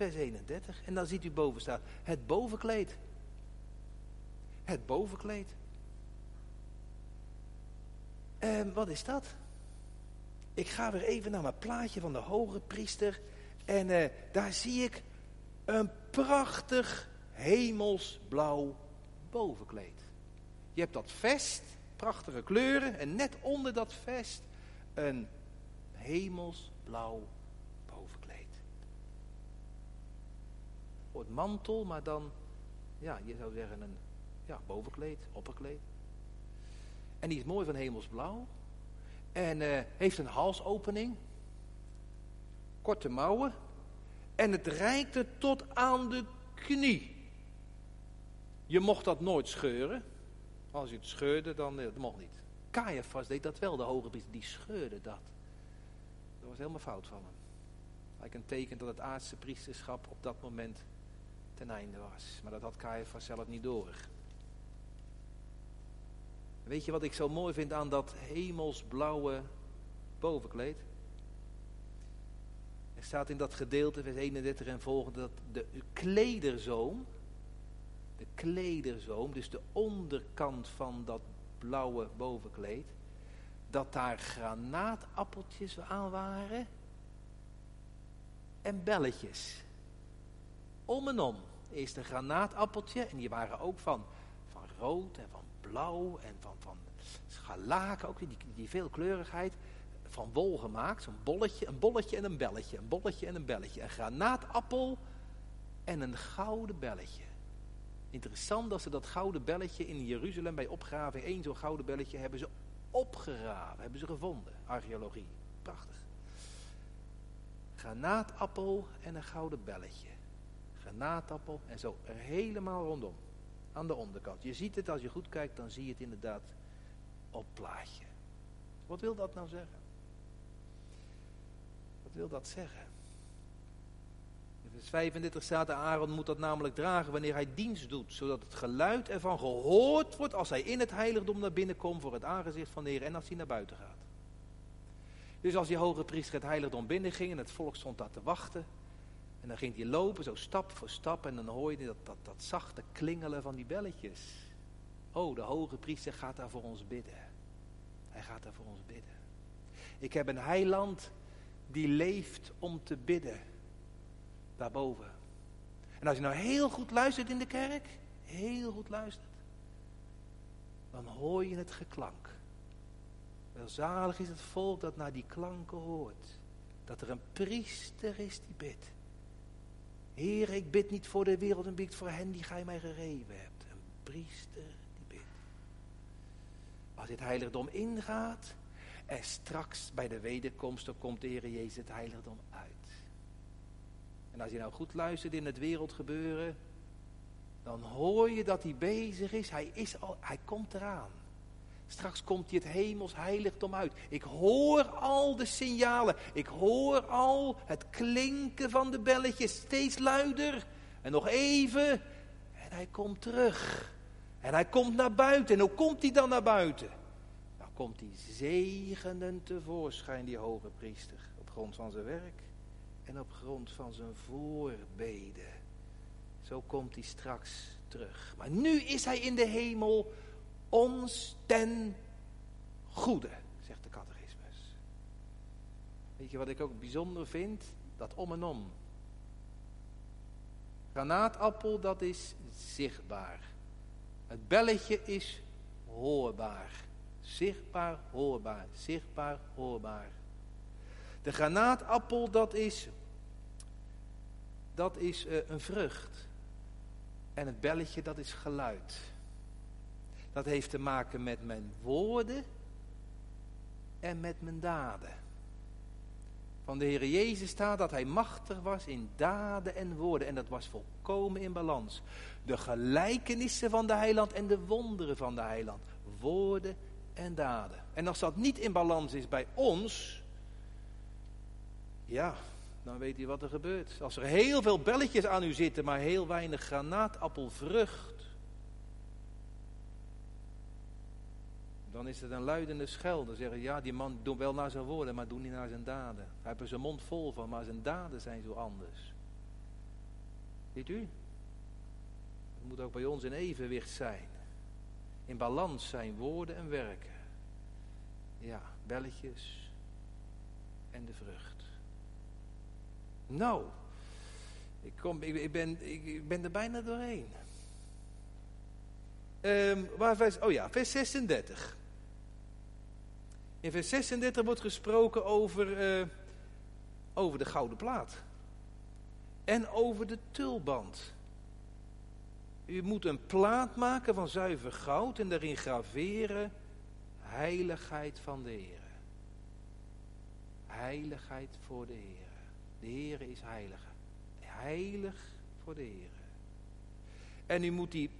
vers 31. En dan ziet u boven staan, het bovenkleed. Het bovenkleed. En wat is dat? Ik ga weer even naar mijn plaatje van de hoge priester. En uh, daar zie ik een prachtig hemelsblauw bovenkleed. Je hebt dat vest, prachtige kleuren. En net onder dat vest een hemelsblauw het mantel, maar dan, ja, je zou zeggen een ja, bovenkleed, opperkleed. En die is mooi van hemelsblauw. En uh, heeft een halsopening. Korte mouwen. En het reikte tot aan de knie. Je mocht dat nooit scheuren. Als je het scheurde, dan eh, dat mocht niet. Caiaphas deed dat wel, de hoge priester. Die scheurde dat. Dat was helemaal fout van hem. Lijkt een teken dat het aardse priesterschap op dat moment ten einde was. Maar dat had Caiaphas zelf niet door. Weet je wat ik zo mooi vind aan dat hemelsblauwe bovenkleed? Er staat in dat gedeelte, vers 31 en volgende, dat de klederzoom, de klederzoom, dus de onderkant van dat blauwe bovenkleed, dat daar granaatappeltjes aan waren en belletjes. Om en om. Eerst een granaatappeltje. En die waren ook van, van rood en van blauw en van, van scharlaken. Ook die, die veelkleurigheid. Van wol gemaakt. Zo'n bolletje, een bolletje en een belletje. Een bolletje en een belletje. Een granaatappel en een gouden belletje. Interessant dat ze dat gouden belletje in Jeruzalem bij opgraving, één zo'n gouden belletje, hebben ze opgeraven, hebben ze gevonden. Archeologie. Prachtig. Granaatappel en een gouden belletje. Granaatappel en zo helemaal rondom. Aan de onderkant. Je ziet het als je goed kijkt, dan zie je het inderdaad op plaatje. Wat wil dat nou zeggen? Wat wil dat zeggen? In vers 35 staat, Aaron moet dat namelijk dragen wanneer hij dienst doet, zodat het geluid ervan gehoord wordt als hij in het heiligdom naar binnen komt voor het aangezicht van de Heer en als hij naar buiten gaat. Dus als die hoge priester het heiligdom binnenging en het volk stond daar te wachten, en dan ging hij lopen, zo stap voor stap, en dan hoor je dat, dat, dat zachte klingelen van die belletjes. Oh, de hoge priester gaat daar voor ons bidden. Hij gaat daar voor ons bidden. Ik heb een heiland die leeft om te bidden. Daarboven. En als je nou heel goed luistert in de kerk, heel goed luistert, dan hoor je het geklank. Welzalig is het volk dat naar die klanken hoort. Dat er een priester is die bidt. Heer, ik bid niet voor de wereld en bid voor hen die gij mij gegeven hebt. Een priester die bidt. Als dit heiligdom ingaat en straks bij de wederkomst, dan komt de Heer Jezus het heiligdom uit. En als je nou goed luistert in het wereldgebeuren, dan hoor je dat hij bezig is. Hij, is al, hij komt eraan. Straks komt hij het hemels heiligdom uit. Ik hoor al de signalen. Ik hoor al het klinken van de belletjes steeds luider. En nog even. En hij komt terug. En hij komt naar buiten. En hoe komt hij dan naar buiten? Nou komt hij zegenend tevoorschijn, die hoge priester. Op grond van zijn werk. En op grond van zijn voorbeden. Zo komt hij straks terug. Maar nu is hij in de hemel ons ten goede, zegt de catechismus. Weet je wat ik ook bijzonder vind? Dat om en om. Granaatappel, dat is zichtbaar. Het belletje is hoorbaar. Zichtbaar, hoorbaar. Zichtbaar, hoorbaar. De granaatappel, dat is, dat is uh, een vrucht. En het belletje, dat is geluid. Dat heeft te maken met mijn woorden en met mijn daden. Van de Heer Jezus staat dat hij machtig was in daden en woorden. En dat was volkomen in balans. De gelijkenissen van de heiland en de wonderen van de heiland. Woorden en daden. En als dat niet in balans is bij ons, ja, dan weet u wat er gebeurt. Als er heel veel belletjes aan u zitten, maar heel weinig granaatappelvrucht, dan is het een luidende schel. Dan zeggen ja, die man doet wel naar zijn woorden, maar doet niet naar zijn daden. Hij heeft zijn mond vol van, maar zijn daden zijn zo anders. Ziet u? Het moet ook bij ons in evenwicht zijn. In balans zijn woorden en werken. Ja, belletjes en de vrucht. Nou, ik, kom, ik, ben, ik, ben er bijna doorheen. Um, waar vers, oh ja, vers 36. In vers 36 wordt gesproken over, uh, over de gouden plaat. En over de tulband. U moet een plaat maken van zuiver goud en daarin graveren heiligheid van de Heer. Heiligheid voor de Heer. De Heer is heilig. Heilig voor de Heer. En u moet die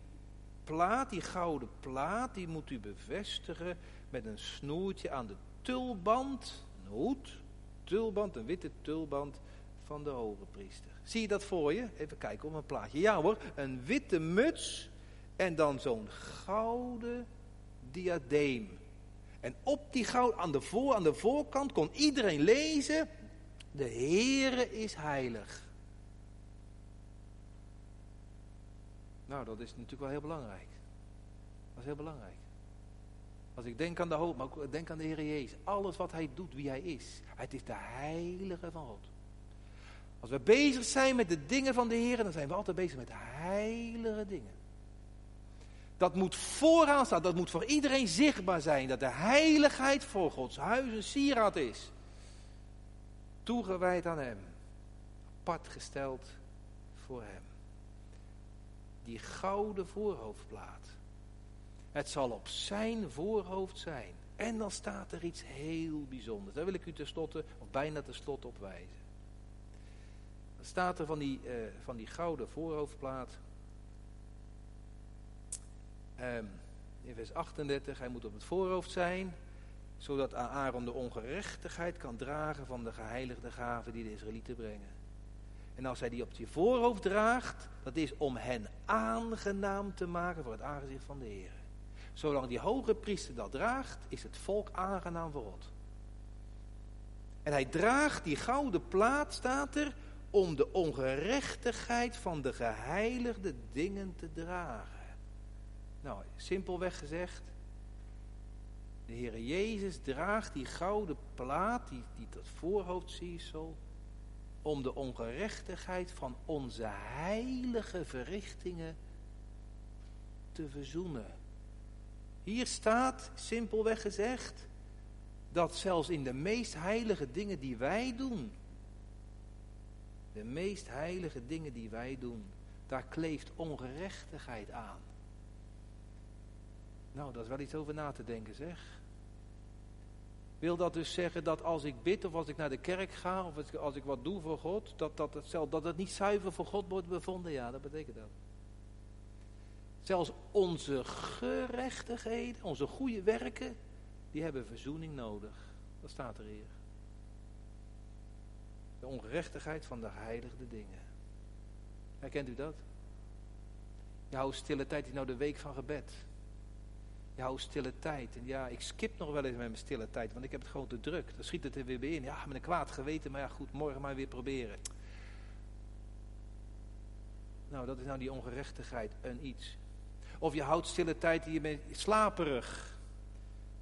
plaat, die gouden plaat, die moet u bevestigen met een snoertje aan de tulband, een hoed, tulband, een witte tulband van de hoge priester. Zie je dat voor je? Even kijken op een plaatje. Ja hoor, een witte muts en dan zo'n gouden diadeem. En op die goud, aan de, voor, aan de voorkant kon iedereen lezen, de Heere is heilig. Nou, dat is natuurlijk wel heel belangrijk. Dat is heel belangrijk. Als ik denk aan de hoop, maar ook denk aan de Heer Jezus. Alles wat Hij doet, wie Hij is. Het is de heilige van God. Als we bezig zijn met de dingen van de Heer, dan zijn we altijd bezig met heilige dingen. Dat moet vooraan staan, dat moet voor iedereen zichtbaar zijn. Dat de heiligheid voor Gods huis een sieraad is. Toegewijd aan Hem. Apart gesteld voor Hem. die gouden voorhoofdplaat. Het zal op zijn voorhoofd zijn. En dan staat er iets heel bijzonders. Daar wil ik u tenslotte, of bijna tenslotte op wijzen. Dan staat er van die, uh, van die gouden voorhoofdplaat. Um, in vers 38, hij moet op het voorhoofd zijn, zodat Aaron de ongerechtigheid kan dragen van de geheiligde gaven die de Israëlieten brengen. En als hij die op je voorhoofd draagt, dat is om hen aangenaam te maken voor het aangezicht van de Heer. Zolang die hoge priester dat draagt, is het volk aangenaam voor God. En hij draagt die gouden plaat, staat er, om de ongerechtigheid van de geheiligde dingen te dragen. Nou, simpelweg gezegd, de Heer Jezus draagt die gouden plaat, die, die dat voorhoofdsiersel, om de ongerechtigheid van onze heilige verrichtingen te verzoenen. Hier staat, simpelweg gezegd, dat zelfs in de meest heilige dingen die wij doen, de meest heilige dingen die wij doen, daar kleeft ongerechtigheid aan. Nou, dat is wel iets over na te denken, zeg. Wil dat dus zeggen dat als ik bid of als ik naar de kerk ga of als ik wat doe voor God, dat, dat, het, dat het niet zuiver voor God wordt bevonden? Ja, dat betekent dat. Zelfs onze gerechtigheden, onze goede werken, die hebben verzoening nodig. Dat staat er hier. De ongerechtigheid van de heiligde dingen. Herkent u dat? Jouw stille tijd is nou de week van gebed. Jouw stille tijd. En ja, ik skip nog wel eens met mijn stille tijd, want ik heb het gewoon te druk. Dan schiet het er weer bij in. Ja, met een kwaad geweten, maar ja goed, morgen maar weer proberen. Nou, dat is nou die ongerechtigheid, een iets. Of je houdt stille tijd en je bent slaperig.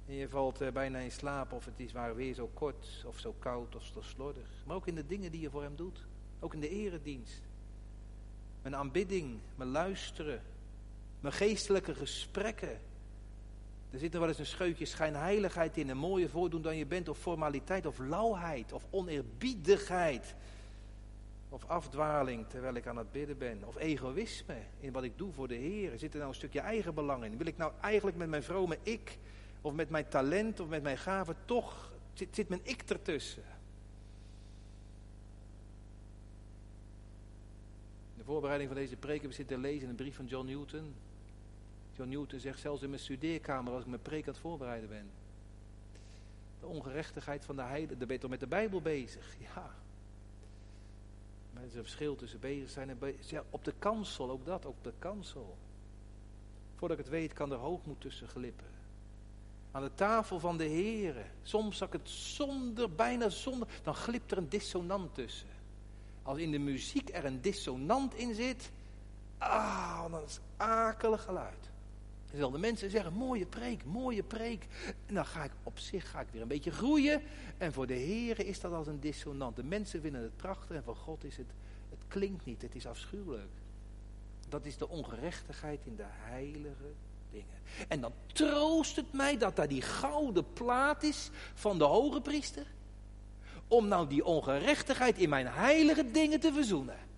En je valt uh, bijna in slaap of het is waar weer zo kort of zo koud of zo slordig. Maar ook in de dingen die je voor hem doet. Ook in de eredienst. Mijn aanbidding, mijn luisteren, mijn geestelijke gesprekken. Er zit er wel eens een scheutje schijnheiligheid in, een mooie voordoen dan je bent, of formaliteit, of lauwheid, of oneerbiedigheid. Of afdwaling terwijl ik aan het bidden ben. Of egoïsme in wat ik doe voor de Heer. Zit er nou een stukje eigen belang in? Wil ik nou eigenlijk met mijn vrome ik, of met mijn talent, of met mijn gaven, toch zit, mijn ik ertussen? De voorbereiding van deze preek we zitten lezen in een brief van John Newton. John Newton zegt zelfs in mijn studeerkamer als ik mijn preek aan het voorbereiden ben. De ongerechtigheid van de heide, daar ben je toch met de Bijbel bezig? Ja. Er is een verschil tussen bezig zijn en bezig ja, Op de kansel, ook dat, op de kansel. Voordat ik het weet kan er hoogmoed tussen glippen. Aan de tafel van de heren. Soms zag ik het zonder, bijna zonder, dan glipt er een dissonant tussen. Als in de muziek er een dissonant in zit, ah, dan is akelig geluid. Terwijl de mensen zeggen, mooie preek, mooie preek. En dan ga ik op zich ga ik weer een beetje groeien. En voor de heren is dat als een dissonant. De mensen vinden het prachtig en voor God is het, het klinkt niet, het is afschuwelijk. Dat is de ongerechtigheid in de heilige dingen. En dan troost het mij dat daar die gouden plaat is van de hoge priester. Om nou die ongerechtigheid in mijn heilige dingen te verzoenen.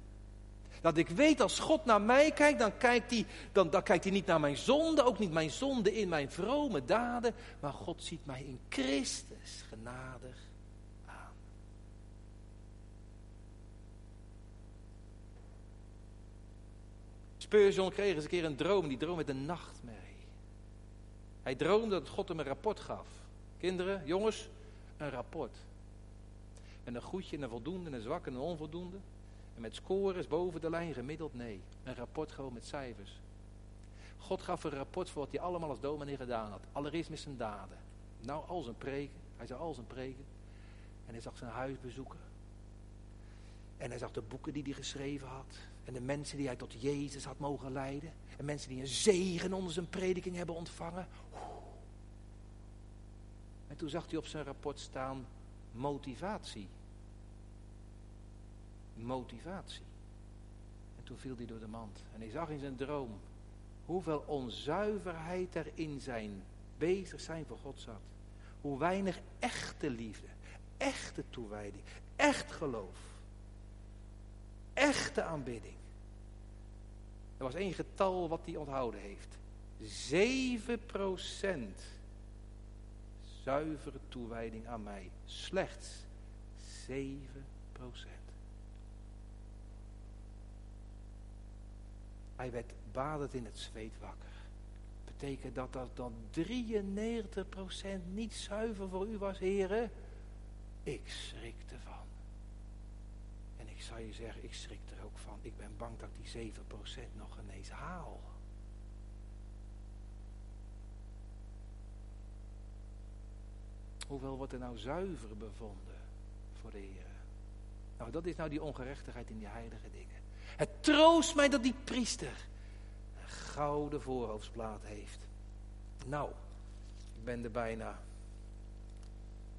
Dat ik weet als God naar mij kijkt, dan kijkt, hij, dan, dan kijkt niet naar mijn zonde, ook niet mijn zonde in mijn vrome daden. Maar God ziet mij in Christus genadig aan. Spurgeon kreeg eens een keer een droom, die droom met een nachtmerrie. Hij droomde dat God hem een rapport gaf. Kinderen, jongens, een rapport. En een goedje, en een voldoende, een zwak en een onvoldoende. Met scores boven de lijn gemiddeld nee. Een rapport gewoon met cijfers. God gaf een rapport voor wat hij allemaal als dominee gedaan had. Allereerst met zijn daden. Nou, al zijn preken. Hij zag al zijn preken. En hij zag zijn huis bezoeken. En hij zag de boeken die hij geschreven had. En de mensen die hij tot Jezus had mogen leiden. En mensen die een zegen onder zijn prediking hebben ontvangen. En toen zag hij op zijn rapport staan motivatie motivatie. En toen viel hij door de mand. En hij zag in zijn droom hoeveel onzuiverheid er in zijn bezig zijn voor God zat. Hoe weinig echte liefde, echte toewijding, echt geloof, echte aanbidding. Er was één getal wat hij onthouden heeft. 7% zuivere toewijding aan mij. Slechts 7%. Hij werd badend in het zweet wakker. Betekent dat dat dan 93% niet zuiver voor u was, heren? Ik schrik ervan. En ik zal je zeggen, ik schrik er ook van. Ik ben bang dat die 7% nog ineens haal. Hoeveel wordt er nou zuiver bevonden voor de Heer? Nou, dat is nou die ongerechtigheid in die heilige dingen. Het troost mij dat die priester een gouden voorhoofdsplaat heeft. Nou, ik ben er bijna.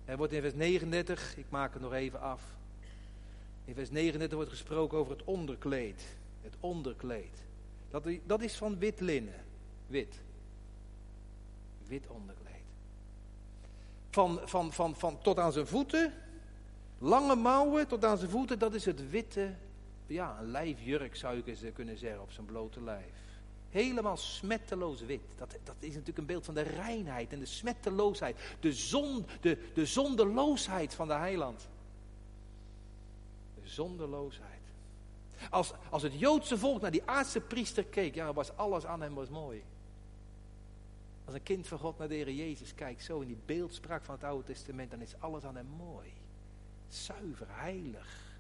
Er wordt in vers 39, ik maak het nog even af. In vers 39 wordt gesproken over het onderkleed. Het onderkleed. Dat, dat is van wit linnen. Wit. Wit onderkleed. Van, van, van, van tot aan zijn voeten. Lange mouwen tot aan zijn voeten. Dat is het witte. Ja, een lijfjurk zou je kunnen zeggen op zijn blote lijf. Helemaal smetteloos wit. Dat, dat is natuurlijk een beeld van de reinheid en de smetteloosheid. De, zon, de, de zonderloosheid van de heiland. De zonderloosheid. Als, als het Joodse volk naar die aardse priester keek, ja, was alles aan hem was mooi. Als een kind van God naar de Heer Jezus kijkt, zo in die beeldspraak van het Oude Testament, dan is alles aan hem mooi. Zuiver, heilig,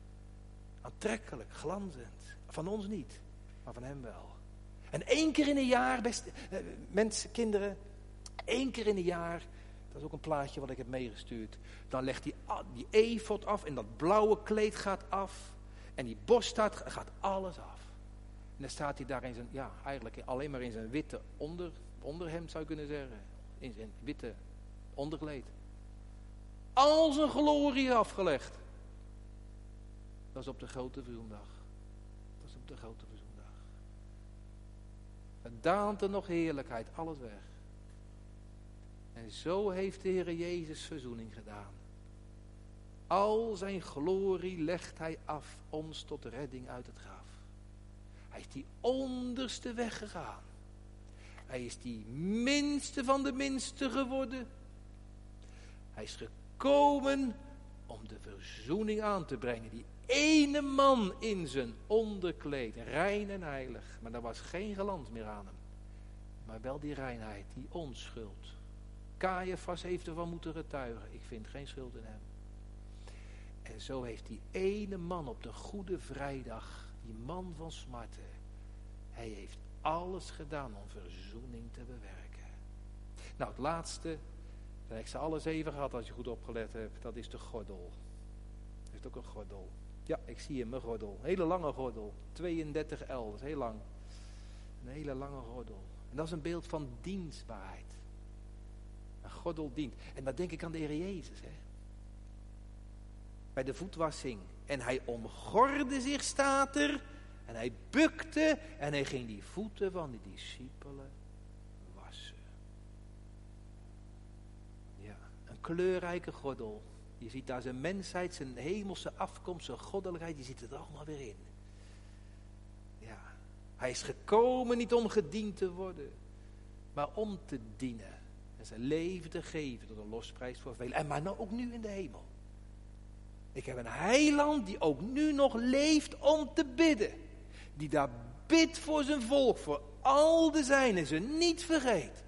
aantrekkelijk, glanzend. Van ons niet, maar van hem wel. En één keer in een jaar, beste eh, mensen, kinderen, één keer in een jaar, dat is ook een plaatje wat ik heb meegestuurd. Dan legt hij die efot af en dat blauwe kleed gaat af. En die borst gaat, gaat alles af. En dan staat hij daar in zijn, ja, eigenlijk alleen maar in zijn witte onder, onderhemd zou je kunnen zeggen. In zijn witte onderkleed. Al zijn glorie afgelegd. Dat is op de grote verzoendag. Dat is op de grote verzoendag. Het daalt nog heerlijkheid, alles weg. En zo heeft de Heer Jezus verzoening gedaan. Al zijn glorie legt hij af ons tot redding uit het graf. Hij is die onderste weg gegaan. Hij is die minste van de minste geworden. Hij is gekomen om de verzoening aan te brengen. Die ene man in zijn onderkleed, rein en heilig. Maar er was geen glans meer aan hem. Maar wel die reinheid, die onschuld. Caiaphas heeft ervan moeten getuigen. Ik vind geen schuld in hem. En zo heeft die ene man op de Goede Vrijdag, die man van smarten, hij heeft alles gedaan om verzoening te bewerken. Nou, het laatste, dat ik ze alles even gehad als je goed opgelet hebt, dat is de gordel. Hij heeft ook een gordel. Ja, ik zie hem, een gordel. Hele lange gordel. 32 L, dat is heel lang. Een hele lange gordel. En dat is een beeld van dienstbaarheid. Een gordel dient. En dan denk ik aan de Heer Jezus. Hè? Bij de voetwassing. En hij omgorde zich, staat er. En hij bukte en hij ging die voeten van de discipelen wassen. Ja, een kleurrijke gordel. Je ziet daar zijn mensheid, zijn hemelse afkomst, zijn goddelijkheid, die zit er allemaal weer in. Ja, hij is gekomen niet om gediend te worden, maar om te dienen. En zijn leven te geven tot een losprijs voor velen. En maar nou ook nu in de hemel. Ik heb een heiland die ook nu nog leeft om te bidden. Die daar bidt voor zijn volk, voor al de zijnen, ze niet vergeet.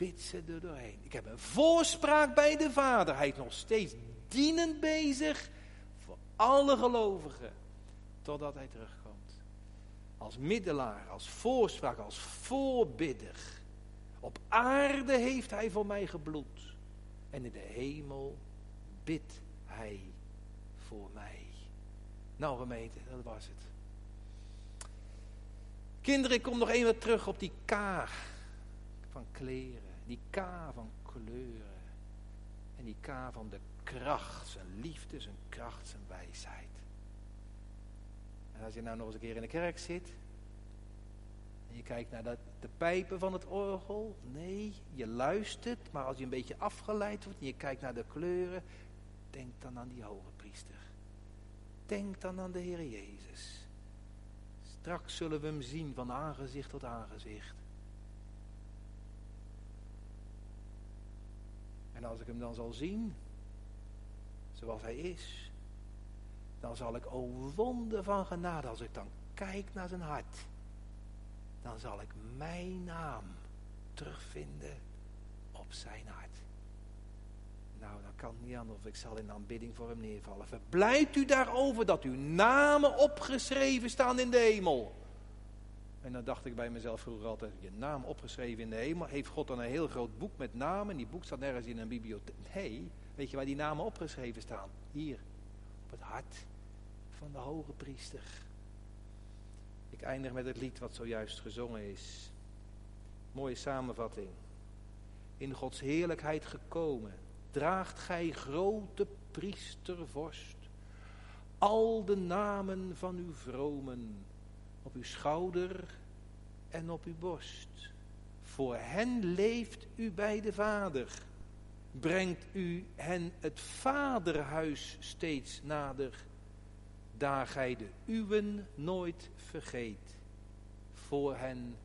Bidt er doorheen. Ik heb een voorspraak bij de Vader. Hij is nog steeds dienend bezig voor alle gelovigen. Totdat hij terugkomt. Als middelaar, als voorspraak, als voorbidder. Op aarde heeft hij voor mij gebloed. En in de hemel bidt hij voor mij. Nou gemeente, dat was het. Kinderen, ik kom nog even terug op die K van kleren. Die K van kleuren. En die K van de kracht. Zijn liefde, zijn kracht, zijn wijsheid. En als je nou nog eens een keer in de kerk zit. En je kijkt naar de pijpen van het orgel. Nee, je luistert. Maar als je een beetje afgeleid wordt en je kijkt naar de kleuren. Denk dan aan die hoge priester. Denk dan aan de Heer Jezus. Straks zullen we hem zien van aangezicht tot aangezicht. En als ik hem dan zal zien, zoals hij is, dan zal ik, o wonder van genade, als ik dan kijk naar zijn hart, dan zal ik mijn naam terugvinden op zijn hart. Nou, dan kan het niet anders of ik zal in aanbidding voor hem neervallen. Verblijft u daarover dat uw namen opgeschreven staan in de hemel. En dan dacht ik bij mezelf vroeger altijd, je naam opgeschreven in de hemel. Heeft God dan een heel groot boek met namen? Die boek staat nergens in een bibliotheek. Nee, weet je waar die namen opgeschreven staan? Hier, op het hart van de hoge priester. Ik eindig met het lied wat zojuist gezongen is. Mooie samenvatting. In Gods heerlijkheid gekomen, draagt gij grote priestervorst. Al de namen van uw vromen op uw schouder en op uw borst. Voor hen leeft u bij de Vader. Brengt u hen het vaderhuis steeds nader, daar gij de uwen nooit vergeet, voor hen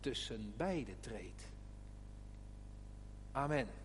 tussen beide treedt. Amen.